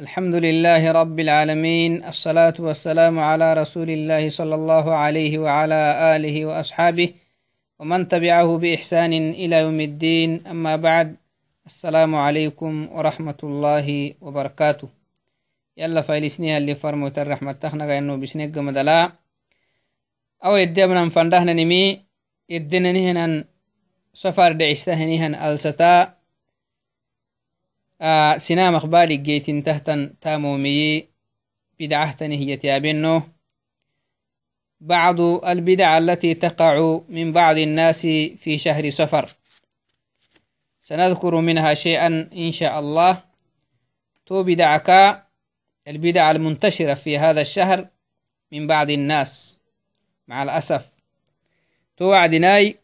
الحمد لله رب العالمين الصلاة والسلام على رسول الله صلى الله عليه وعلى آله وأصحابه ومن تبعه بإحسان إلى يوم الدين أما بعد السلام عليكم ورحمة الله وبركاته يلا فايلسنيها اللي فرموت الرحمة تخنق إنه بسنق مدلا أو يدبنا فندهنا نمي يدنا نهنا سفر دعستهنهن ألستا سنام أخبالي جيتين تهتن تامومي بدعهتني هي تيابنه بعض البدع التي تقع من بعض الناس في شهر سفر سنذكر منها شيئا إن شاء الله. تو بدعك البدع المنتشرة في هذا الشهر من بعض الناس مع الأسف. تو وعدناي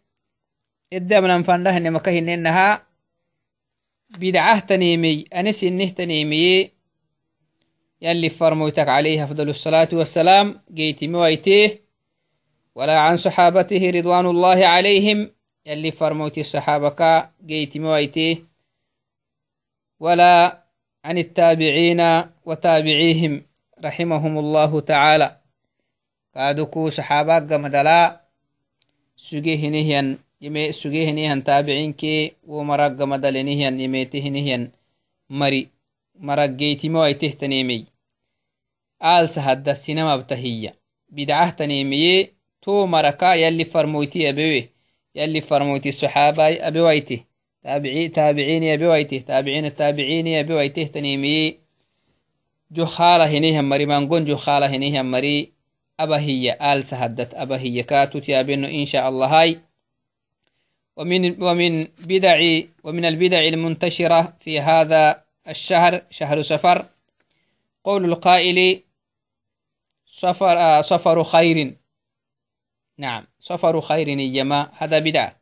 إدى من أنفنده إنما إنها بدعه تنيمي أنس إنه تنيمي يلي فرموتك عليه أفضل الصلاة والسلام جيت مويته ولا عن صحابته رضوان الله عليهم. يلي فرموت الصحابة جيت مويته ولا عن التابعين وتابعيهم رحمهم الله تعالى. كادوكو صحابة قمدلا سجيه نهيا yime sugehinihan taabicinkee wo marag gamadalenihian yemetehinihian mari marag geytimo aitehtanemey aalsa hadda sinamabtahiya bidcahtanemeye to maraka yalli farmoyti abewe yalli farmoyti saxaabai abewaite taabiciini abewaite taabiciin taabiciini abewaitehtanemeye jo haala hinihan mari mangon jo haala hinihan mari abahiya aalsa haddat abahiya kaatut yaabeno insha allahai ومن ومن بدع ومن البدع المنتشرة في هذا الشهر شهر سفر قول القائل سفر آه سفر خير. نعم سفر خير يما هذا بدعة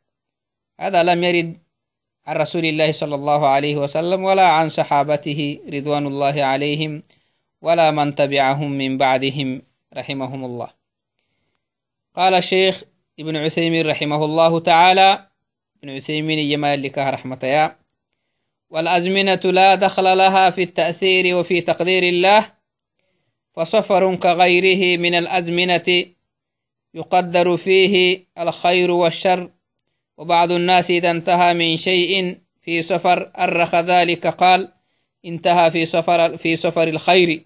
هذا لم يرد عن رسول الله صلى الله عليه وسلم ولا عن صحابته رضوان الله عليهم ولا من تبعهم من بعدهم رحمهم الله. قال الشيخ ابن عثيمين رحمه الله تعالى ابن عثيمين يما لكه رحمة يا. والأزمنة لا دخل لها في التأثير وفي تقدير الله فصفر كغيره من الأزمنة يقدر فيه الخير والشر. وبعض الناس إذا انتهى من شيء في سفر أرخ ذلك قال انتهى في سفر في سفر الخير.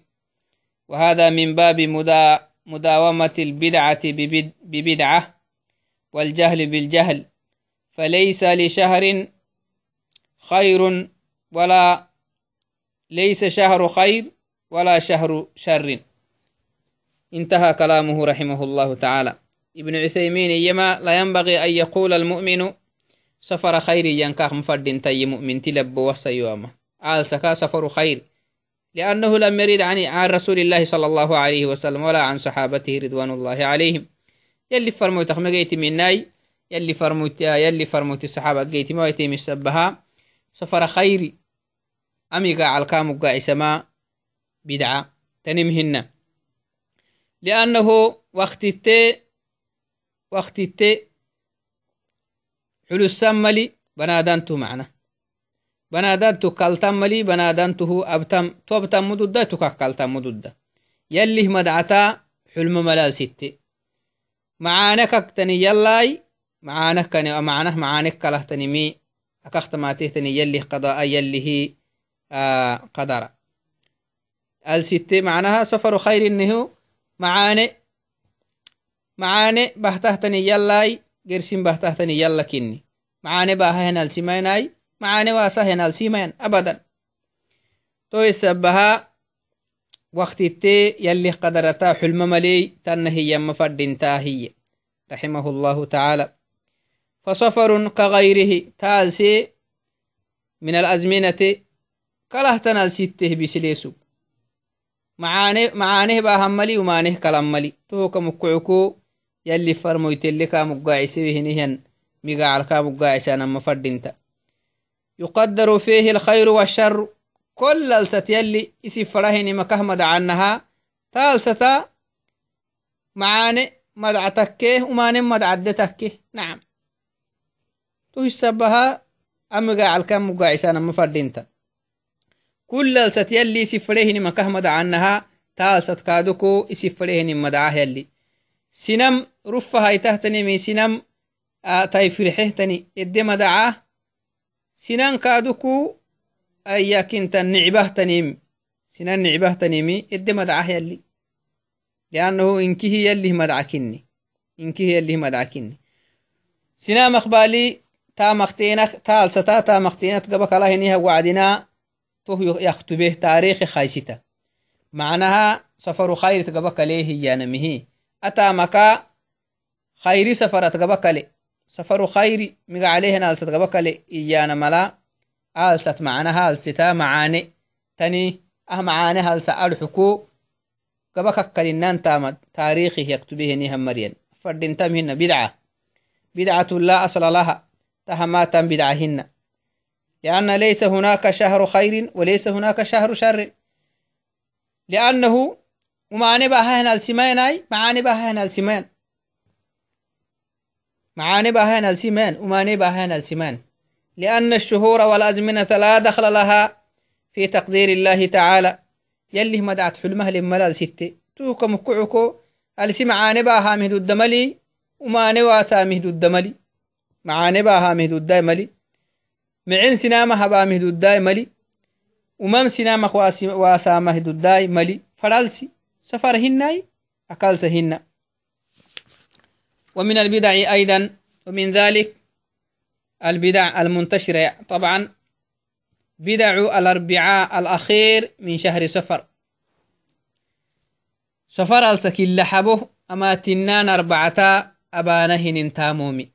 وهذا من باب مدا مداومة البدعة ببدعة والجهل بالجهل. فليس لشهر خير ولا ليس شهر خير ولا شهر شر. انتهى كلامه رحمه الله تعالى. ابن عثيمين يما لا ينبغي أن يقول المؤمن سفر خير ينكاخ مفرد تي مؤمن تلب وسيوما آل سكا سفر خير. لأنه لم يرد عن عن رسول الله صلى الله عليه وسلم ولا عن صحابته رضوان الله عليهم. يلي فرموا تخمجيت من ناي يلي فرموت يلي فرموت الصحابة جيتي ما يتيم السبها سفر خيري. أمي قاع الكام قاع سما بدعة تنمهن لأنه وقت التي وقت التي حلو السملي بنادانتو معنا. بنادانتو كالتم ملي بنادانته أبتم توبتم مدودة تكالتم مدودة يلي مدعتا حلم ملال ستي. معانك اكتني يلاي معانه كان معناه معانك كلهتنمي أكخت ما تهتني يلي قضاء يلي هي آه قدر. الستة معناها سفر خير إنه؟ معاني معاني بهتهتني يلاي قرسين بهتهتني يلا كني. معاني باها هنا السيميناي معاني واسا هنا السيمين أبدا. تو يسبها وقت التي يلي قدرتا حلم ملي تنهي يم فردين تاهي. رحمه الله تعالى. فصفر كغيره. تالسي من الأزمنة كله تنال سته بسليسو. معانه معانه با هملي ومانه كلام ملي تو كمكعكو يلي فرمويت اللي كامقاعسي هنهن مقاعل كامقاعسي أنا مفردنت يقدر فيه الخير والشر. كل الست يلي إسي فرهن مكهمد عنها تالستا معانه مدعتكه ومانه مدعدتكه. نعم. Tuhisabaha amiga calkan mugaacisanama fadhinta كل الست يلي سفريهن مكه مدعنها تالست كادوكو اسفريهن مدعاه يلي سنم رفها يتهتني سنم آتاي فرحهتني إدي مدعاه سنان كادوكو أياكنت النعبه تنيم سنان نعبه تنيمي إدي مدعاه يلي لأنه إنكي يلي مدعكني تا مختينك تا الستا تا مختينك قبك الله هنيها وعدنا تو يختبه تاريخ خايستا معناها سفر خير تقبك ليه يا نمهي أتا مكا خيري سفر تقبك لي سفر خير مقا عليه نال ستقبك لي إيانا ملا. آلست معناها آلستا معاني تني أه معاني هالسا الحكو قبك كلنان تامد تاريخه يكتبه نيهم مريم فردين تمهن بدعة. بدعة لا أصل لها. تهماتا بدعهن. لأن ليس هناك شهر خير وليس هناك شهر شر. لأنه ومعاني بها هنا السمان أي معاني بها هنا السمان معاني بها هنا السمان ومعاني بها هنا السمان لأن الشهور والأزمنة لا دخل لها في تقدير الله تعالى. يلي مدعت حلمها لملال ستة توك مكعكو السي معاني بها مهدو الدملي ومعاني واسا مهدو الدملي معاني بها مهدو الدملي معين سنامة هبا مهدو الدملي ومام سنامة واسا مهدو الدملي فرالسي سفر هناي أكالس هنا. ومن البدع أيضا ومن ذلك البدع المنتشرة. طبعا بدع الأربعاء الأخير من شهر سفر سفر السكيل لحبه أما تنان أربعتا أبانهن تامومي.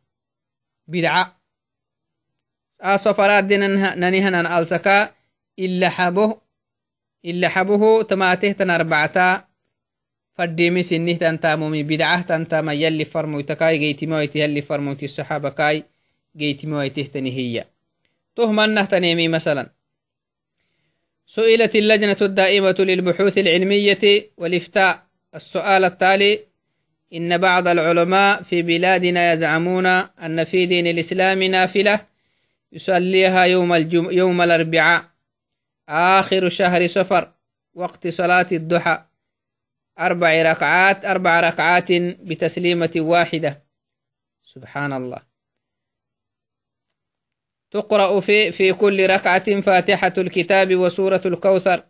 بدعة. أصفرات دين ننهن ألسكا. إلا حبه إلا حبه تماته تن أربعتا فديمي سنه تن تامومي بدعة. تن تاما يلي فرمويتا كاي جيتي مويتي يلي فرمويتي الصحابة كاي جيتي مويته تنهي تهمنه تنيمي مثلا. سئلت اللجنة الدائمة للبحوث العلمية والإفتاء. السؤال التالي إن بعض العلماء في بلادنا يزعمون أن في دين الإسلام نافلة يصليها يوم, الجم... يوم الأربعاء آخر شهر سفر وقت صلاة الضحى. أربع ركعات أربع ركعات بتسليمة واحدة. سبحان الله. تقرأ في, في كل ركعة فاتحة الكتاب وسورة الكوثر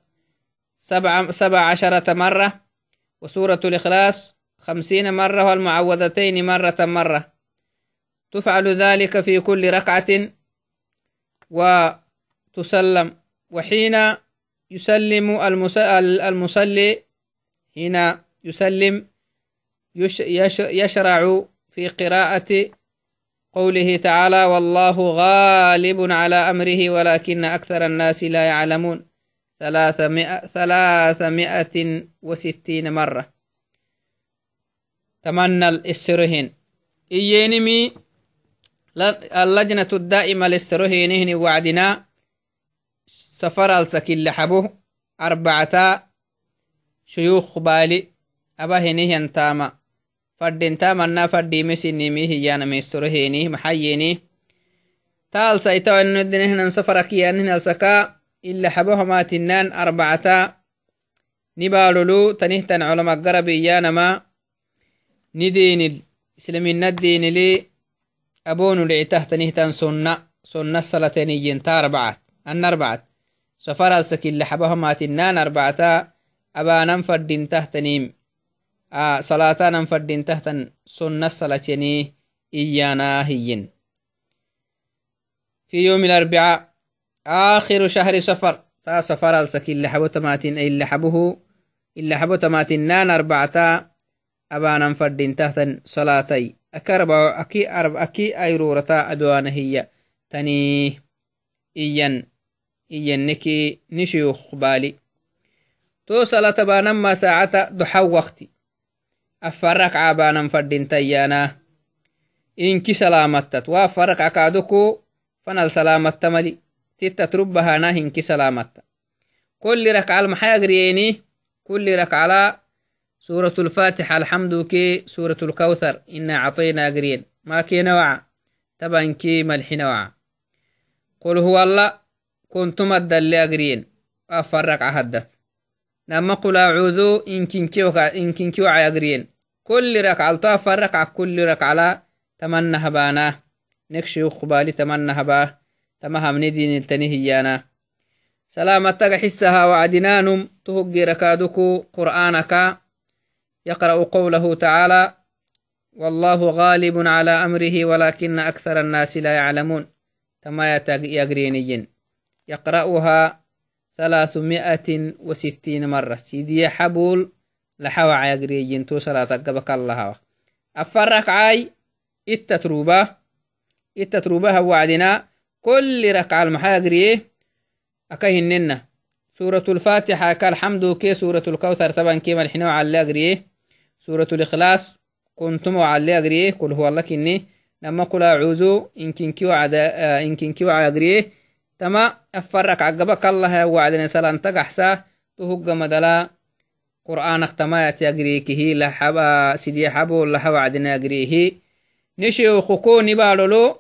سبع, سبع عشرة مرة وسورة الإخلاص خمسين مرة والمعوذتين مرة مرة. تفعل ذلك في كل ركعة وتسلم. وحين يسلم المصلي هنا يسلم يشرع في قراءة قوله تعالى والله غالب على أمره ولكن أكثر الناس لا يعلمون. ثلاثمائة, ثلاثمائة وستين مرة. تمنى السرهن إيينمي اللجنة الدائمة للسرهنهن وعدنا سفر السكيل لحبه أربعة شيوخ بالي أبهنهن تاما fadinta manna faddimesinimi hiyanamesoroheni maxayeni taalsaitawanodinehnan safarakiyanihnalsaka ila xabohomatinan arbacata nibalolu tanihtan colomagarabiyanama نديني إسلامي ندين لي أبون لعته تنهتان سنة سنة صلاة نيين تاربعات النربعات سفر السكين لحبه ما تنان أربعتا أبا ننفر دين تهتنيم آه صلاة ننفر دين تهتن سنة صلاة إيانا هيين. في يوم الأربعاء آخر شهر سفر تا سفر السكين لحبه ما تنان أربعتا abanan fadintahtan salatai. Aki ayrurata abiwana hiya tani iyan iyaniki nishiyuk bali to salata ma saacata doxa wakti afaraqca banan fadintayana inki salamatat wa faraqca kadoko fanal salamata mali. Tittatrubahana hinki salamata kulli rakcal maxay agriyeni kulli rakcala سورة الفاتحة الحمد كي سورة الكوثر إنا عطينا قرين. ما كي نوعا تبا كي ملح نوعا قل هو الله كنتم الدل أقرين أفرق أهدث لما قل أعوذو إن كنكي إن كنكي وعي أقرين كل ركع على فرق على كل ركع على تمنى هبانا نكشي خبالي تمنى هبا تمها من دين التنهيانا سلامتك حسها وعدنانم تهجي ركادكو قرآنك. يقرأ قوله تعالى والله غالب على أمره ولكن أكثر الناس لا يعلمون. تما يقرينيين يقرأها ثلاثمائة وستين مرة. سيدي حبول لحوى يقريين تو صلاة قبك الله. أفرق عاي التتروبة التتروبة وعدنا كل ركعة المحا يقريه أكهننا سورة الفاتحة كالحمد كي سورة الكوثر طبعا كيما الحين على أقريه سورة الإخلاص. كنتم على أقريه كل هو الله كني. لما قل أعوذ. إن كنكي وعد إن كنكي وعد أقريه تما أفرك عقبك الله وعدنا سلام تقحسا تهج مدلا. قرآن اختما يتيقريكه لحبا سيدي حبو لحا وعدنا أقريه نشيوخكو نبالولو.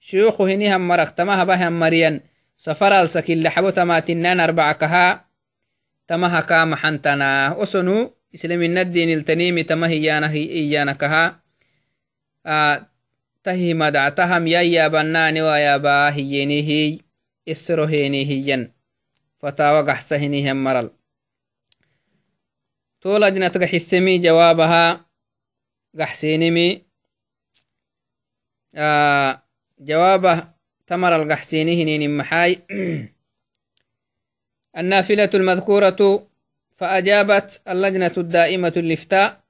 شيوخ هني هم مرق تما هبا هم مريان سفر السكين لحبو تما تنان أربعكها تما هكا محنتنا أسنو. إسلام الدين التنيمي تما هيانا هيانا كها آه تهي مدعتهم يا يا بناني ويا با هيني هي isero heni hiyyan fatawa gaxsa hinihan maral tolajnatga xisemi jawabaha gaxsenimi jawabah tamaral gaxseni hininin maxay النافلة المذكورة فأجابت اللجنة الدائمة الإفتاء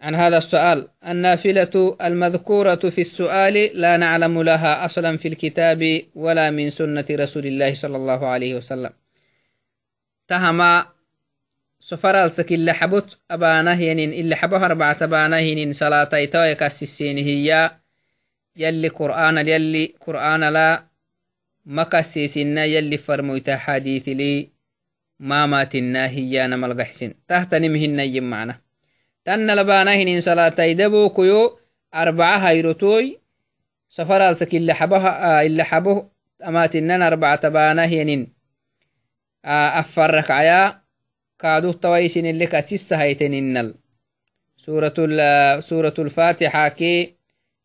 عن هذا السؤال. النافلة المذكورة في السؤال لا نعلم لها أصلا في الكتاب ولا من سنة رسول الله صلى الله عليه وسلم. تهما سفر السك اللي حبت أبانهين اللي حبه أربعة أبانهين صلاة إتاوي السين هي يلي قرآن يلي قرآن لا مكسسنا يلي فرمويتا حديث لي. ما مات الناهي يا نمل غحسن. تحت نمهن نيم معنا. تن لبانهن إن صلاة يدبو كيو أربعة هيروتوي. سفر سك اللي حبه آه، اللي حبه. أمات النن أربعة تبانه آه، ينن أفرق عيا. كادو التويسن اللي كسيس هيتن النل. سورة سورة الفاتحة كي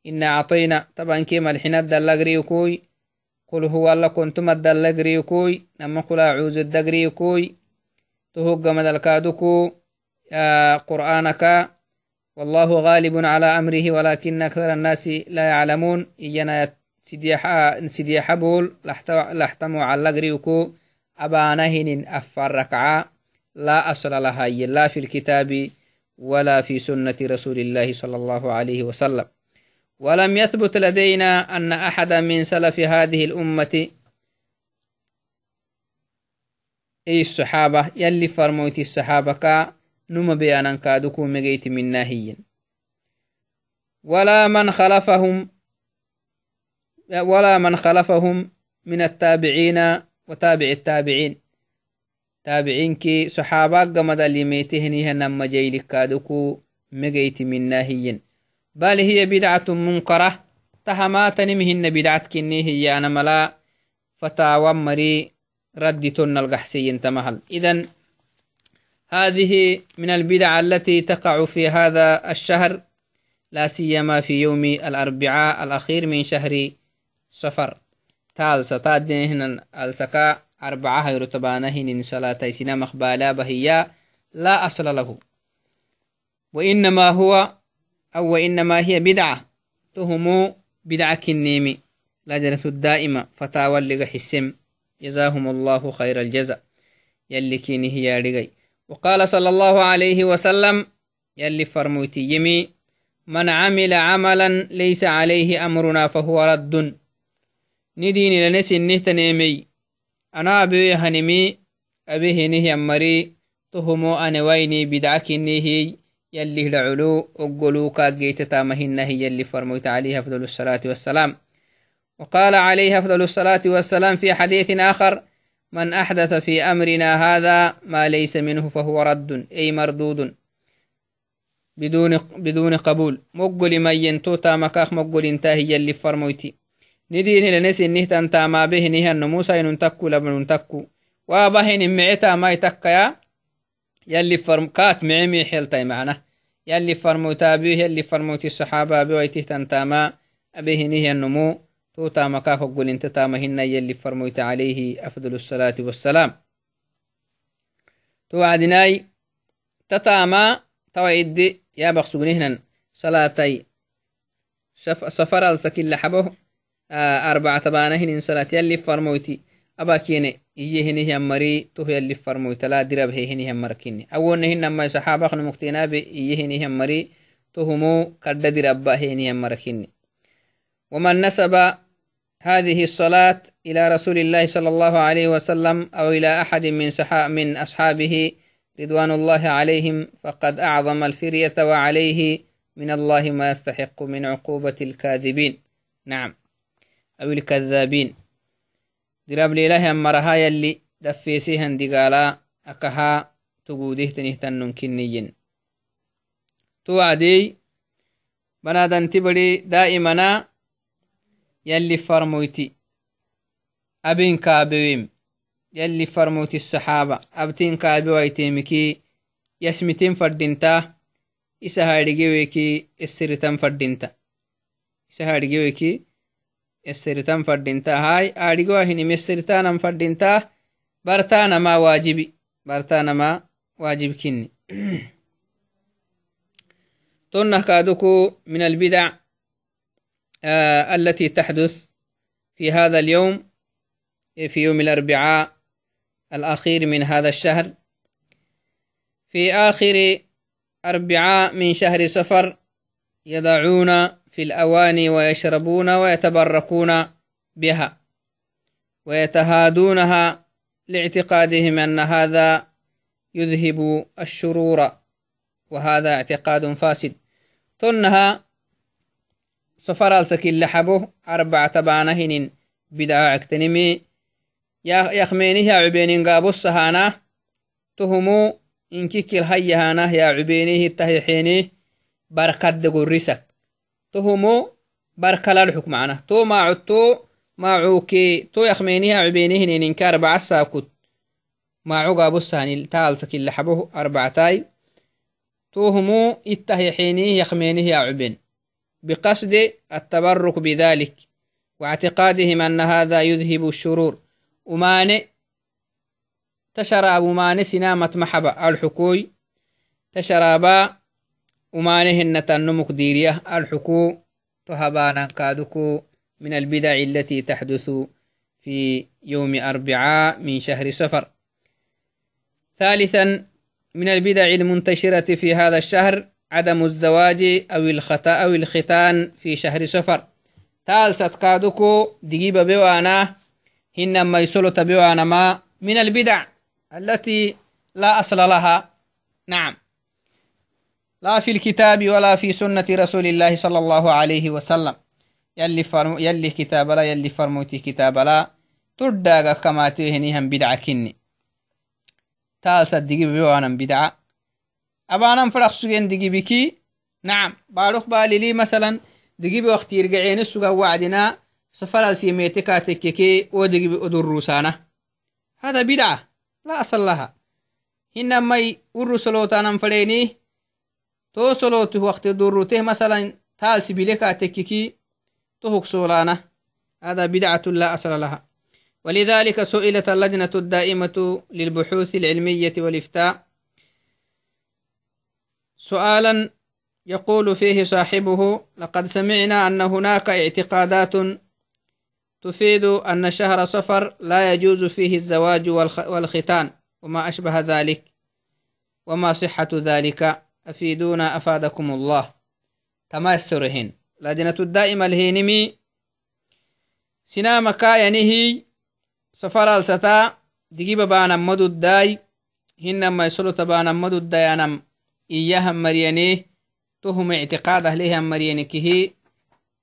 إن أعطينا. طبعا كيما الحين الدلاغري كوي قل هو الله كنتم الدلقريكوي نما قل أعوذ الدقريكوي تهق مدلكادكو قرآنك. والله غالب على أمره ولكن أكثر الناس لا يعلمون. إينا سيدي حبول لحتموا على قريوكو أبانهن أفر ركعة لا أصل لها لا في الكتاب ولا في سنة رسول الله صلى الله عليه وسلم. ولم يثبت لدينا أن أحدا من سلف هذه الأمة أي الصحابة يلي فرموت الصحابة نما بيانا كادوكو مجيت من ناهيين. ولا من خلفهم ولا من خلفهم من التابعين وتابع التابعين. تابعين كي صحابة قمد اللي ميتهني نما جيلك كادوكو مجيت من ناهيين. بل هي بدعة منكرة. تهماتني مهن بدعة كني هي أنا ملا. فتاوى مري. ردتن القحسين تمهل إذن هذه من البدع التي تقع في هذا الشهر. لا سيما في يوم الأربعاء الأخير من شهر صفر. تال ستادين السكا أربعة هيرتبانهن صلاة سنا مخبالا بهيا. لا أصل له. وإنما هو أو وإنما هي بدعة. تهمو بدعة كنيمي لجنة الدائمة. فتاوى اللي حسم. جزاهم الله خير الجزاء. يلي كيني هي رغي وقال صلى الله عليه وسلم. يلي فرموتي يمي من عمل عملا ليس عليه أمرنا فهو رد. ندين لنسي نهتنيمي أنا أبي هنمي. أبيه نهي أمري تهمو أنا ويني بدعك نهي يلي لعلو أقلوكا جيت تامهن هي يلي فرموت عليه أفضل الصلاة والسلام. وقال عليه أفضل الصلاة والسلام في حديث آخر من أحدث في أمرنا هذا ما ليس منه فهو رد أي مردود بدون بدون قبول. مقل من ينتوتا مكاخ مقل انتهي اللي فرمويتي ندين لنسي نهت انت ما به نهن موسى ننتكو لبن ننتكو وابهن معتا ما يتكيا يلي فرم كات معمي حيلتاي معنا. يلي فرمو تابيه يلي فرموت الصحابة بويته تنتاما أبهنه النمو توتا مكاك قول انت تامهن يلي فرموت عليه أفضل الصلاة والسلام. توعدناي تتاما توعد يا بخسونهن صلاتي سفر السكين لحبه آه أربعة بانهن صلاة يلي فرموتي أبا كيني إيهنه مري تو يلي فرموتي لا درب هيهنه مركيني أولنهن ما صحابة مكتنا بي إيهنه مري تهمو كرد درب هينه مركيني ومن نسب هذه الصلاة إلى رسول الله صلى الله عليه وسلم أو إلى أحد من, من أصحابه رضوان الله عليهم فقد أعظم الفرية وعليه من الله ما يستحق من عقوبة الكاذبين نعم أو الكذابين دراب لله أمرها يلي دفيسيها دقالا أكها تقوده تنهتن كنيين توعدي بنادن تبري دائمنا يلي فرمويتي أبين كابويم يلي فرموتي الصحابة أبتين كابويتيمكي يسمتين فردينتا isa haadhigeweeki essiritan fadinta يسرتان فردينتا. هاي آدقوا هني مسرتان أم فردينتا. برتان ما واجبي. برتان ما واجب كني تون كادوكو من البدع آه، التي تحدث في هذا اليوم في يوم الأربعاء الأخير من هذا الشهر. في آخر أربعاء من شهر صفر يضعون في الأواني ويشربون ويتبركون بها ويتهادونها لاعتقادهم أن هذا يذهب الشرور وهذا اعتقاد فاسد. تنها سفر سكين لحبه أربعة بانهن بدعة اكتنمي يخمينها عبين قابو السهانة تهموا inkikil hayyahanah ya cubeenihi tahyaxeene barkadde gorrisak tohomo barkalalxuk macna to maaco maacuke to yakmeeniha cubeenihineninka arbaca saakut maaco gaabosani taalsakilaxabo arbactai tohomo ittahyaxeenihi yakmeenihi ya cuben بقصد التبرك بذلك واعتقادهم أن هذا يذهب الشرور ومانئ تشراب ماني سنامة محبة الحكوي تشرابا ومانهن تنمك ديرية الحكو تهبانا كادكو من البدع التي تحدث في يوم أربعاء من شهر سفر ثالثا من البدع المنتشرة في هذا الشهر عدم الزواج أو الخطأ أو الختان في شهر سفر تالست كادوكو دقيبة بوانا هنما يسلط بوانا ما من البدع التي لا أصل لها. نعم. لا في الكتاب ولا في سنة رسول الله صلى الله عليه وسلم. يلي, فرم يلي كتاب لا يلي فرموتي كتاب لا. ترداغا كما تهنيهم بدعة كني. تاسا دقي بيوانا بدعة. أبانا فرق سجين دقي بكي؟ نعم. باروخ بالي لي مثلا دقي بوقت يرقعين السجا وعدنا سفر سيميتكا تككي ودقي بأدر هذا بدعة. لا أصل لها. هنا مي ور سلوتانا فريني تو وقت دروته مثلا تال سبيلك تككي تهك سولانا. هذا بدعة لا أصل لها. ولذلك سئلت اللجنة الدائمة للبحوث العلمية والإفتاء. سؤالا يقول فيه صاحبه لقد سمعنا أن هناك اعتقادات تفيد أن شهر صفر لا يجوز فيه الزواج والختان وما أشبه ذلك وما صحة ذلك. أفيدونا أفادكم الله. تماسرهن لجنة الدائمة الهينمي. سنام كاينة. سفر الستا دقيبة بانا مدو الداي. هنما يسلو تبانا مدو الدايانم إياها مريانيه تهم اعتقاد أهلها مريانكه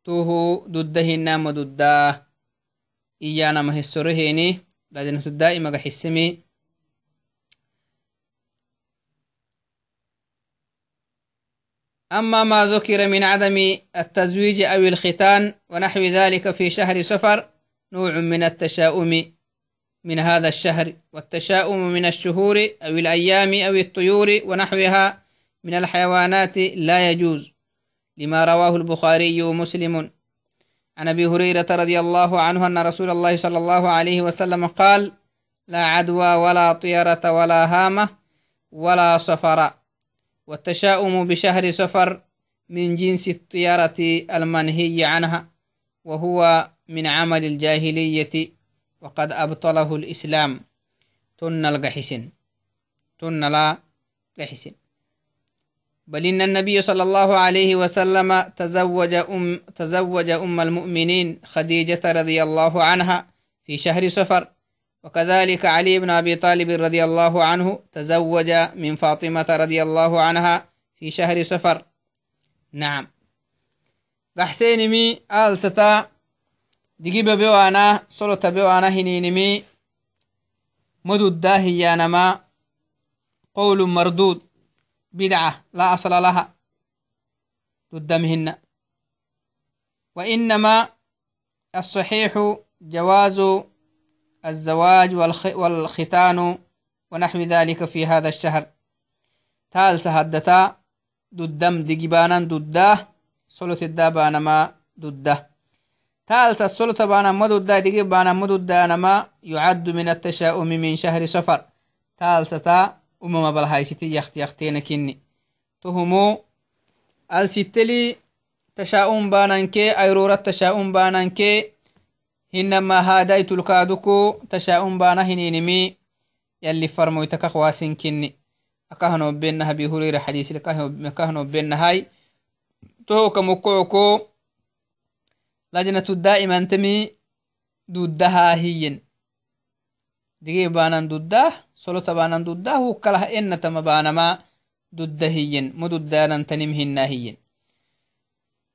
توه ضدهن مدوداه iyanama hesoreheni ladinatu daa'imaga xisemi أما ما ذكر من عدم التزويج أو الختان ونحو ذلك في شهر سفر نوع من التشاؤم من هذا الشهر والتشاؤم من الشهور أو الأيام أو الطيور ونحوها من الحيوانات لا يجوز لما رواه البخاري ومسلم. عن أبي هريرة رضي الله عنه أن رسول الله صلى الله عليه وسلم قال لا عدوى ولا طيرة ولا هامة ولا صفر والتشاؤم بشهر سفر من جنس الطيرة المنهي عنها وهو من عمل الجاهلية وقد أبطله الإسلام. تن القحسن تن لا قحسن بل إن النبي صلى الله عليه وسلم تزوج أم, تزوج أم المؤمنين خديجة رضي الله عنها في شهر سفر. وكذلك علي بن أبي طالب رضي الله عنه تزوج من فاطمة رضي الله عنها في شهر سفر. نعم. مي آل ستا دقيب بيوانا صلت بيوانا هنينمي مدود داهيانما قول مردود بدعة لا أصل لها ضدمهن وإنما الصحيح جواز الزواج والختان ونحو ذلك في هذا الشهر. تال سهدتا ددم دقبانا دده صلت الدابانا ما دده تال الصلت بانا ما دده دقبانا ما دده ما يعد من التشاؤم من شهر سفر تال ستا umama balhaysiti yakti yaktena kinni tohumo alsitteli ayrorat tashaa'un baananke hinama haadaitulkaaduko tashaa'un baana hininimi yalli farmoytaka khwaasin kinni akahanobenna abi hurera xadiisil akahanobennahay tohoka mokocoko lajnatu daa'imantemi duddahaa hiyyen digee baanan duddah solota baanan duddah hukalah enatama baanama dudda hiyyen mududaanan tanim hinna hiyyen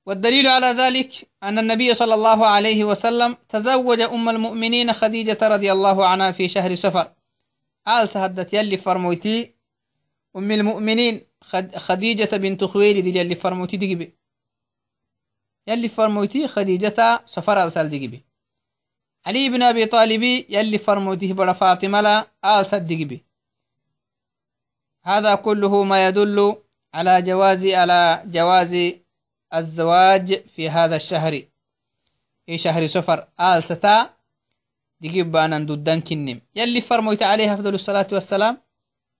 والدليل على ذلك أن النبي صلى الله عليه وسلم تزوج أم المؤمنين خديجة رضي الله عنها في شهر سفر آل سهدت يلي فرموتي أم المؤمنين خديجة بنت خويلد يلي فرموتي دقبي يلي فرموتي خديجة سفر ألسال دقبي علي بن أبي طالب يلي فرموته بڑا فاطمة لا آل صدق بي هذا كله ما يدل على جواز على جواز الزواج في هذا الشهر. في شهر سفر؟ آل ستا. دقيب بانا دودان كنم يلي فرموت عليه أفضل الصلاة والسلام.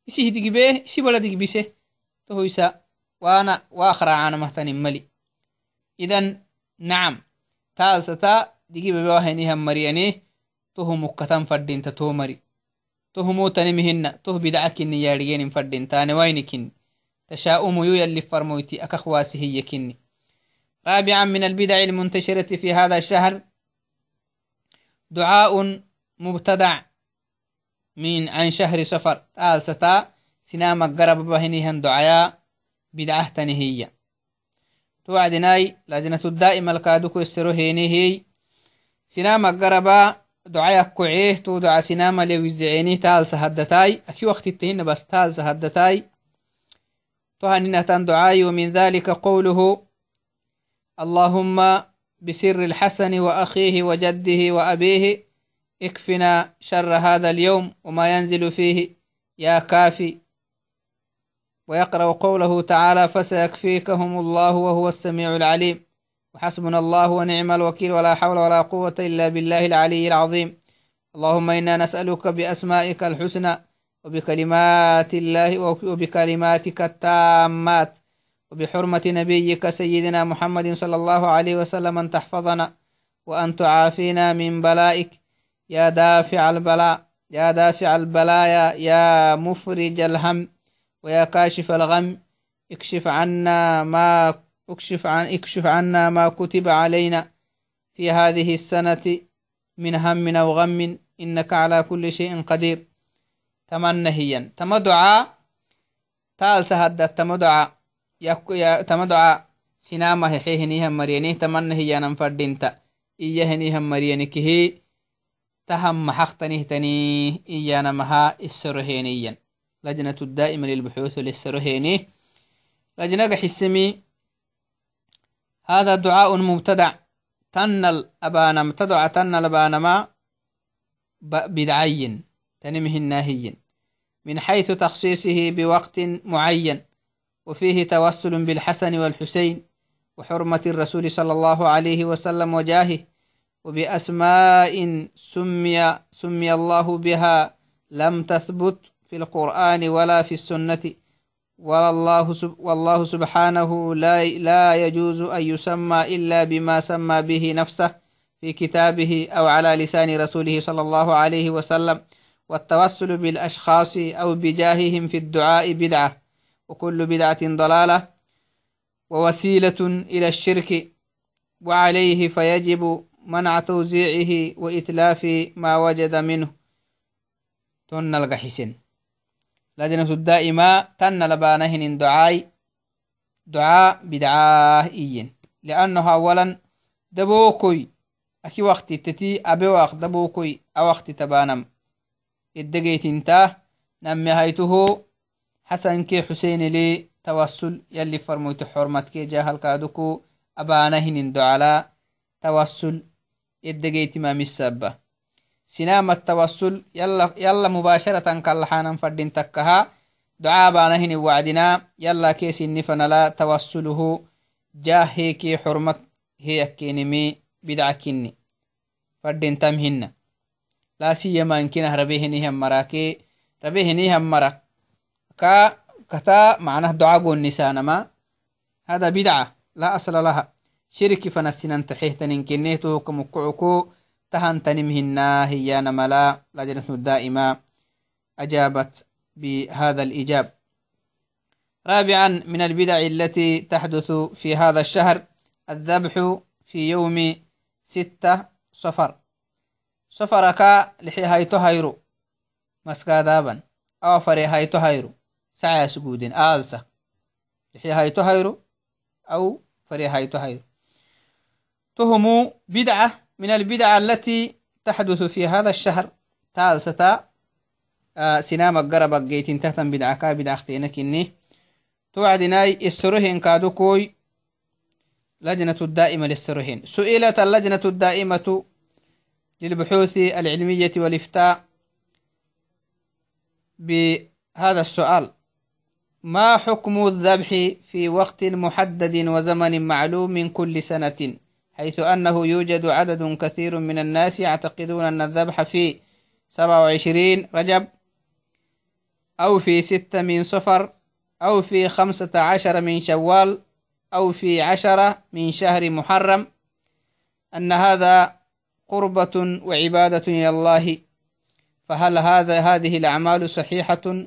إسيه دقيبه إسيه بلا دقيبسه تهو إسا وأنا وآخر عانا مهتن ملي. إذن نعم. تال ستا. digibebewahainihan mariyane tohu mukkatan fadinta to mari tohumotanimihinna toh bidcakini yaadhigenin fadintaane wainikin تشاؤم يلي فرمويتي أكخواسي هي كني رابعا من البدع المنتشرة في هذا الشهر. دعاء مبتدع من عن شهر سفر آل ستا سنام قرب بهنيهن دعايا بدعة تنهية. توعدناي لجنة الدائمة الكادوكو السرو هي sinama garaba ducaya koceeh to duca sinama lewizeceeni taalsa haddatai aki waktitehina bas taalsa haddatai tohaninatan ducai ومن ذلك قوله اللهم بسر الحسن وأخيه وجده وأبيه اكفنا شر هذا اليوم وما ينزل فيه يا كافي. ويقرأ قوله تعالى فسيكفيكهم الله وهو السميع العليم وحسبنا الله ونعم الوكيل ولا حول ولا قوة إلا بالله العلي العظيم. اللهم إنا نسألك بأسمائك الحسنى وبكلمات الله وبكلماتك التامات. وبحرمة نبيك سيدنا محمد صلى الله عليه وسلم أن تحفظنا وأن تعافينا من بلائك. يا دافع البلاء يا دافع البلايا يا مفرج الهم ويا كاشف الغم. اكشف عنا ما اكشف, عن اكشف عنا ما كتب علينا في هذه السنة من هم أو غم. إنك على كل شيء قدير. تمنهيا. تمدعا. تال سهدت. تمدعا. سنامة حيهنيها مرينيه تمنهيا ننفردينتا إيهنيها مرينك هي تهم محقتنه تنيه إيانا مها السرهينيا لجنة الدائمة للبحوث للسرهيني لجنة حسمي هذا دعاء مبتدع تنل أبانم تدع تنل أبانما بدعي تنمه الناهي من حيث تخصيصه بوقت معين وفيه توسل بالحسن والحسين وحرمة الرسول صلى الله عليه وسلم وجاهه وبأسماء سمي, سمي الله بها لم تثبت في القرآن ولا في السنة. والله, والله سبحانه لا, لا يجوز أن يسمى إلا بما سمى به نفسه في كتابه أو على لسان رسوله صلى الله عليه وسلم. والتوسل بالأشخاص أو بجاههم في الدعاء بدعة. وكل بدعة ضلالة ووسيلة إلى الشرك وعليه فيجب منع توزيعه وإتلاف ما وجد منه. تن القحسن لجنة الدائمة تن لبانهن دعاي دعاء بدعاه إيين لأنه أولا دبوكوي. أكي وقت تتي أبي وقت دبوكوي أوقت تبانم. الدقيت انتا نمي هيته xasankee xuseenelee tawassul yalli farmoyto xormatkee jahalkaaduku abaana hinin docalaa tawassul eddegeytimamisabba sinaama tawassul yalla mubaasharatan kallaxaanan fadhin takkaha ducaa abaana hinin wacdinaa yalla keesinni fanala tawassuluhu jaaheekee xormak heyakkenimi bidca kinni fadhintam hinna laasiyamankinah rabehenihan marakee rabehenihan marak كا كتا معناه دعاء النساء ما هذا بدعة لا أصل لها. شرك فنسنن تحيهتن كنيته كمكعكو تهن تنمهنا هي نملا لجنة الدائمة. أجابت بهذا الإجاب. رابعا من البدع التي تحدث في هذا الشهر الذبح في يوم ستة صفر. صفرك لحي هايتو هيرو مسكا دابا. أو فري هايتو سعى سجود آلسا. لحي هايتو هيرو أو فري هايتو هيرو تهم بدعة من البدع التي تحدث في هذا الشهر. تال ستا آه سنام القرب جيتين تهتم بدعة كا بدعة اختينك إني توعدناي السرهن كادو كوي لجنة الدائمة للسرهن. سئلت اللجنة الدائمة للبحوث العلمية والإفتاء بهذا السؤال. ما حكم الذبح في وقت محدد وزمن معلوم من كل سنة؟ حيث أنه يوجد عدد كثير من الناس يعتقدون أن الذبح في سبعة وعشرين رجب أو في ستة من صفر أو في خمسة عشر من شوال أو في عشرة من شهر محرم. أن هذا قربة وعبادة إلى الله. فهل هذا هذه الأعمال صحيحة؟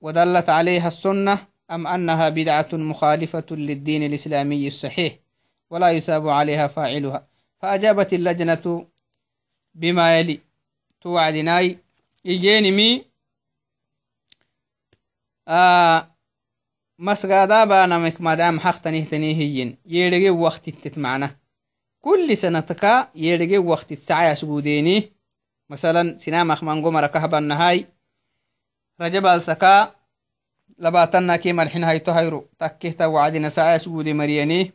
ودلت عليها السنة أم أنها بدعة مخالفة للدين الإسلامي الصحيح ولا يثاب عليها فاعلها. فأجابت اللجنة بما يلي. توعدناي إجينمي آه مسغادا بانمك مادام حقتني تنيهين يرغي وقت تتمعنا. كل سنة تكا يرغي وقت تسعى سجوديني مثلا سنام أخمان قمر كهبا النهاي رجب السكا لباتنا كيما الحين هاي تهيرو تكيه وعدنا سعى سجودي مرياني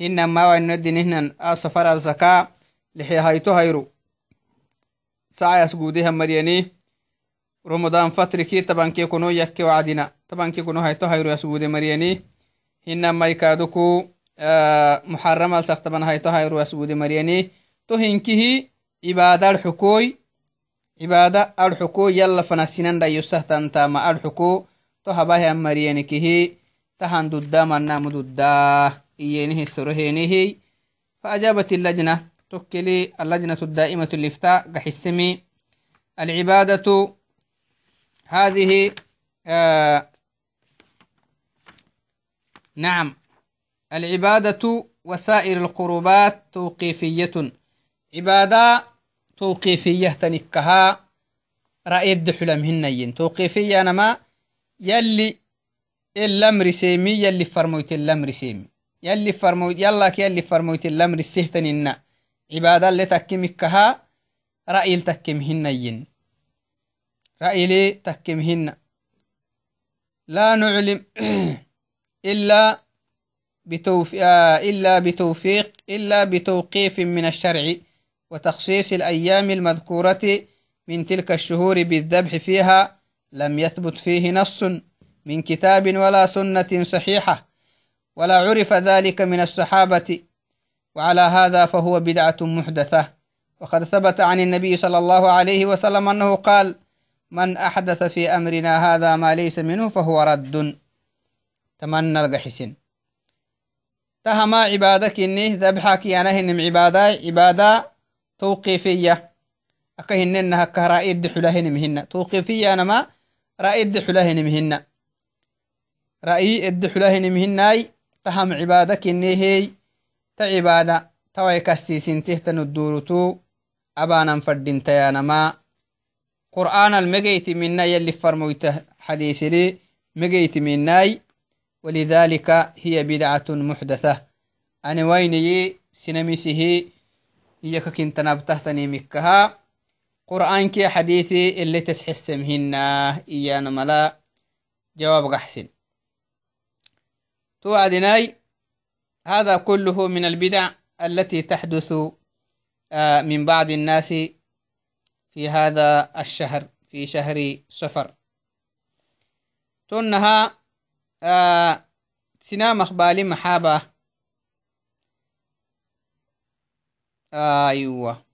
hinan mawainodin ihnan a safaral saka lixe hayto hayro sacayas gudeha maryani ramadan fatriki tabanke kono yakke wacdina tabanke kono hayto hayro yas gude maryani hinan maikaduku muxaramal sak taban hayto hayro yas gude maryani to hinkihi ibada arxukoy ibada arxuko yalla fanasinandayosahtantaama arxuko to habahan maryani kihi tahan dudda mannamu duddaa إيينه سرهينه فأجابت اللجنة تكلي اللجنة الدائمة الإفتاء قحسمي العبادة هذه آه نعم العبادة وسائر القربات توقيفية عبادة توقيفية تنكها. رأيد حلم هنين توقيفية نما يلي الأمر سيمي يلي فرموت الأمر سيمي. يلي فرمويت يلاك يلي فرمويت الأمر السهتنين عبادة اللي تكمكها رأي تكمهن ين رأي لي تكمهن لا نعلم إلا بتوفيق إلا بتوفيق إلا بتوقيف من الشرع. وتخصيص الأيام المذكورة من تلك الشهور بالذبح فيها لم يثبت فيه نص من كتاب ولا سنة صحيحة ولا عرف ذلك من الصحابة. وعلى هذا فهو بدعة محدثة. وقد ثبت عن النبي صلى الله عليه وسلم أنه قال من أحدث في أمرنا هذا ما ليس منه فهو رد تمنى القحسن تهما عبادك إني ذبحك يا نهن عبادة عبادة توقيفية. أكهن إنها كرائد حلهن مهن توقيفية أنا ما رأيد حلهن مهن رأي إد حلهن مهناي تهم عبادك إني هي. تعبادة توي كسيسين تهتن الدورتو. أبانا فردين تيانما قرآن المجيت منا يلي فرمويته حديث لي. مجيت مناي ولذلك هي بدعة محدثة. أنا ويني سنمسه هي كنت نبتهتني مكها قرآن كي حديثي اللي تسحس مهنا إيانا ملا جواب قحسن. توعدناي. هذا كله من البدع التي تحدث آه، من بعض الناس في هذا الشهر في شهر صفر. تنها آه سنام أخبالي محابة. أيوة.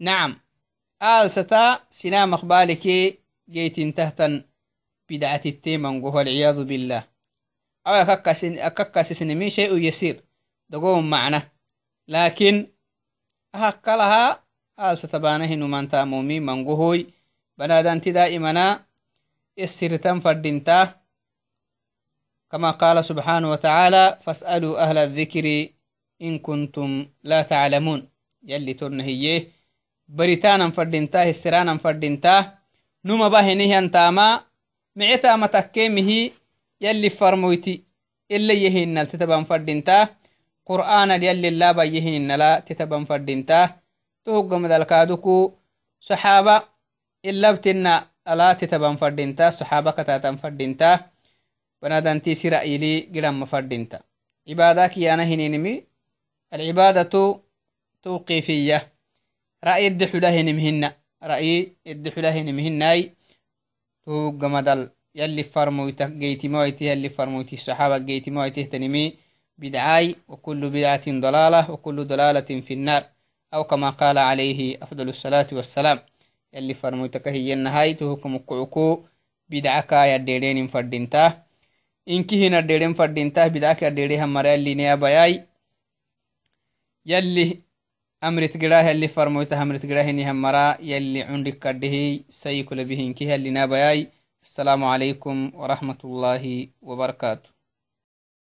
نعم. آل ستا سنام أخبالك جيت انتهتن بدعة التيمن والعياذ بالله. أو أككس سنمي شيء يسير. دقوم معنا. لكن أهكلها آل ستبانه نمان تامومي منقهوي بنادانتي دائمنا السرتم فردنتاه كما قال سبحانه وتعالى فاسألوا أهل الذكر إن كنتم لا تعلمون. يلي ترنهيه بريتانا فردنتاه استرانا فردنتاه نما باهنه انتاما معتا متكيمه يلي فرمويتي. إلا يهن تتبان فردنتاه قرآن يلي لا بيهن لا تتبان فردنتاه تهقم ذلكادكو صحابة إلا بتنا ألا تتبان فردنتاه صحابة كتاتان فردنتاه بنادنتي سرا إلي قرام مفردنتا عبادك يانا هنينمي العبادة توقيفية. رأي الدحلة هنمهن رأي الدحلة هنمهناي تو قمدل يلي فرمويته. جيتي مويته. يلي فرمويته. الصحابة جيتي مويته تنمي بدعاي. وكل بدعة ضلالة. وكل ضلالة في النار. أو كما قال عليه أفضل الصلاة والسلام. يلي فرمويتك هي النهاية تهكم كعكو بدعك يا ديرين فردينته. inki hina deren fadintah bidaka يلي أمرت قراه اللي فرموته أمرت قراه إنها مرا يلي عندك كده سيكل بهن كه اللي نابياي. السلام عليكم ورحمة الله وبركاته.